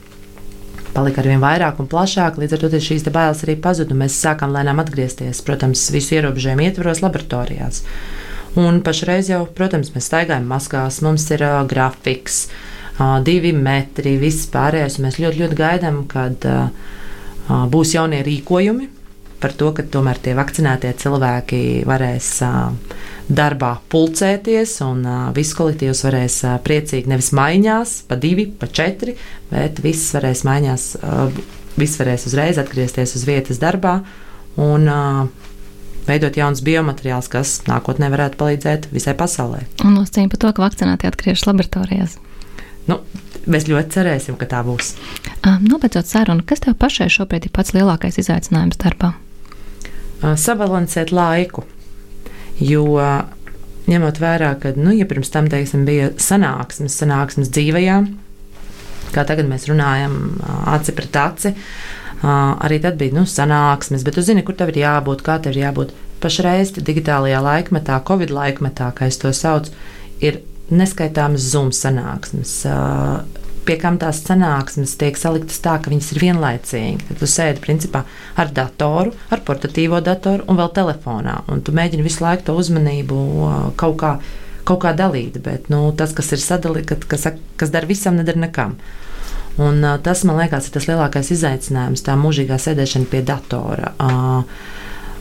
palika ar vien vairāk un plašāk. Līdz ar to šīs bailes arī pazuda. Mēs sākām lēnām atgriezties, protams, visu ierobežojumu ietvaros laboratorijās. Un pašreiz jau, protams, mēs staigājam maskās, mums ir uh, grafiks, uh, divi metri, viss pārējais. Mēs ļoti, ļoti gaidām, kad uh, būs jaunie rīkojumi par to, ka tomēr tie vakcinētie cilvēki varēs darbā pulcēties, un viss kolektīvs varēs priecīgi nevis maiņās, pa divi, pa četri, bet viss varēs maiņās, viss varēs uzreiz atgriezties uz vietas darbā un veidot jaunus biomateriālus, kas nākotnē varētu palīdzēt visai pasaulē. Un nosacījumi par to, ka vakcinēti atgriežas laboratorijās. Nu, mēs ļoti cerēsim, ka tā būs. Um, Nobeidzot sarunu, kas tev pašai šobrīd ir pats lielākais izaicinājums darbā? Sabalansēt laiku Jo ņemot vērā, ka, nu, ja pirms tam, teiksim, bija sanāksmes, sanāksmes dzīvajā, kā tagad mēs runājam, aci pret aci, arī tad bija nu, sanāksmes, bet tu zini, kur tev ir jābūt, kā tev ir jābūt. Pašreiz digitālajā laikmetā, Covid laikmetā, kā es to saucu, ir neskaitāmas Zoom sanāksmes pie kam tās sanāksmes tiek saliktas tā, ka viņas ir vienlaicīgi. Tad tu sēdi principā ar datoru, ar portatīvo datoru un vēl telefonā. Un tu mēģini visu laiku to uzmanību kaut kā, kaut kā dalīt. Bet nu, tas, kas ir sadalīts, kas, kas dara visam, nedara nekam. Un, uh, tas man liekas, ir tas lielākais izaicinājums, tā mūžīgā sēdešana pie datora. Uh,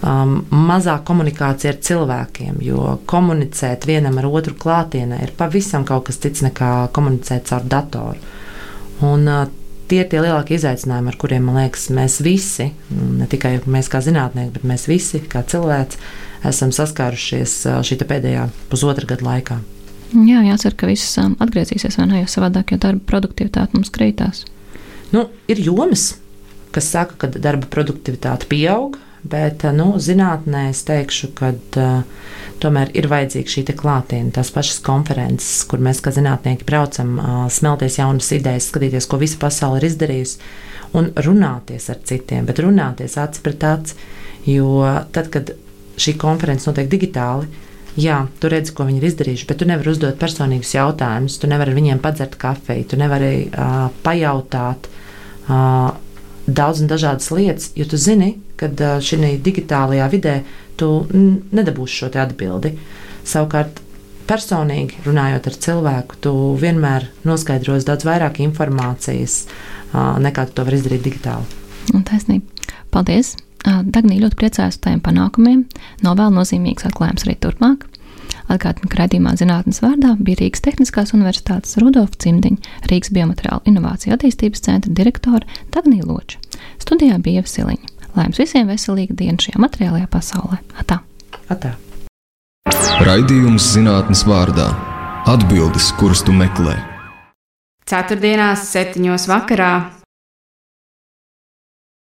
um, mazāk komunikācija ar cilvēkiem, jo komunicēt vienam ar otru klātienē ir pavisam kas cits nekā komunicēt caur datoru. Un, uh, Tie ir tie lielākie izaicinājumi, ar kuriem, man liekas, mēs visi, ne tikai mēs kā zinātnieki, bet mēs visi, kā cilvēks, esam saskārušies uh, šī pēdējā pusotra gada laikā. Jā, jācer, ka viss um, atgriezīsies vai ne, jo savādāk jau darba produktivitāte mums krītās. Nu, ir jomas, kas saka, ka darba produktivitāte pieaug, Bet nu, zinātnē es teikšu, ka uh, tomēr ir vajadzīga šī klātienē, tās pašas konferences, kur mēs kā zinātnieki braucam, uh, smelties jaunas idejas, skatīties, ko visa pasaule ir izdarījusi, un runāties ar citiem, bet runāties acis pret aci. Jo tad, kad šī konference notiek digitāli, jā, tu redzi, ko viņi ir izdarījuši, bet tu nevari uzdot personīgus jautājumus, tu nevari ar viņiem padzert kafiju, tu nevari uh, pajautāt. Uh, daudz un dažādas lietas, jo tu zini, ka šī digitālajā vidē tu nedabūsi šo atbildi. Savukārt, personīgi runājot ar cilvēku, tu vienmēr noskaidrosi daudz vairāk informācijas nekā tu to vari izdarīt digitāli. Taisnība. Paldies! Dagnija ļoti priecājas par tiem panākumiem. Novēl nozīmīgs atklājums arī turpmāk. Atgādinu, ka raidījumā zinātnes vārdā bija Rīgas Tehniskās Universitātes Rudolfa Cimdiņa, Rīgas Biomateriālu Inovāciju attīstības centra direktore Dagnija Loča. Studijā bija Ievsiliņa. Lai jums visiem veselīga diena šajā materiālajā pasaulē. Atā! Atā. Raidījums zinātnes vārdā - atbildes, kuras tu meklē. Ceturtdienās, septiņos vakarā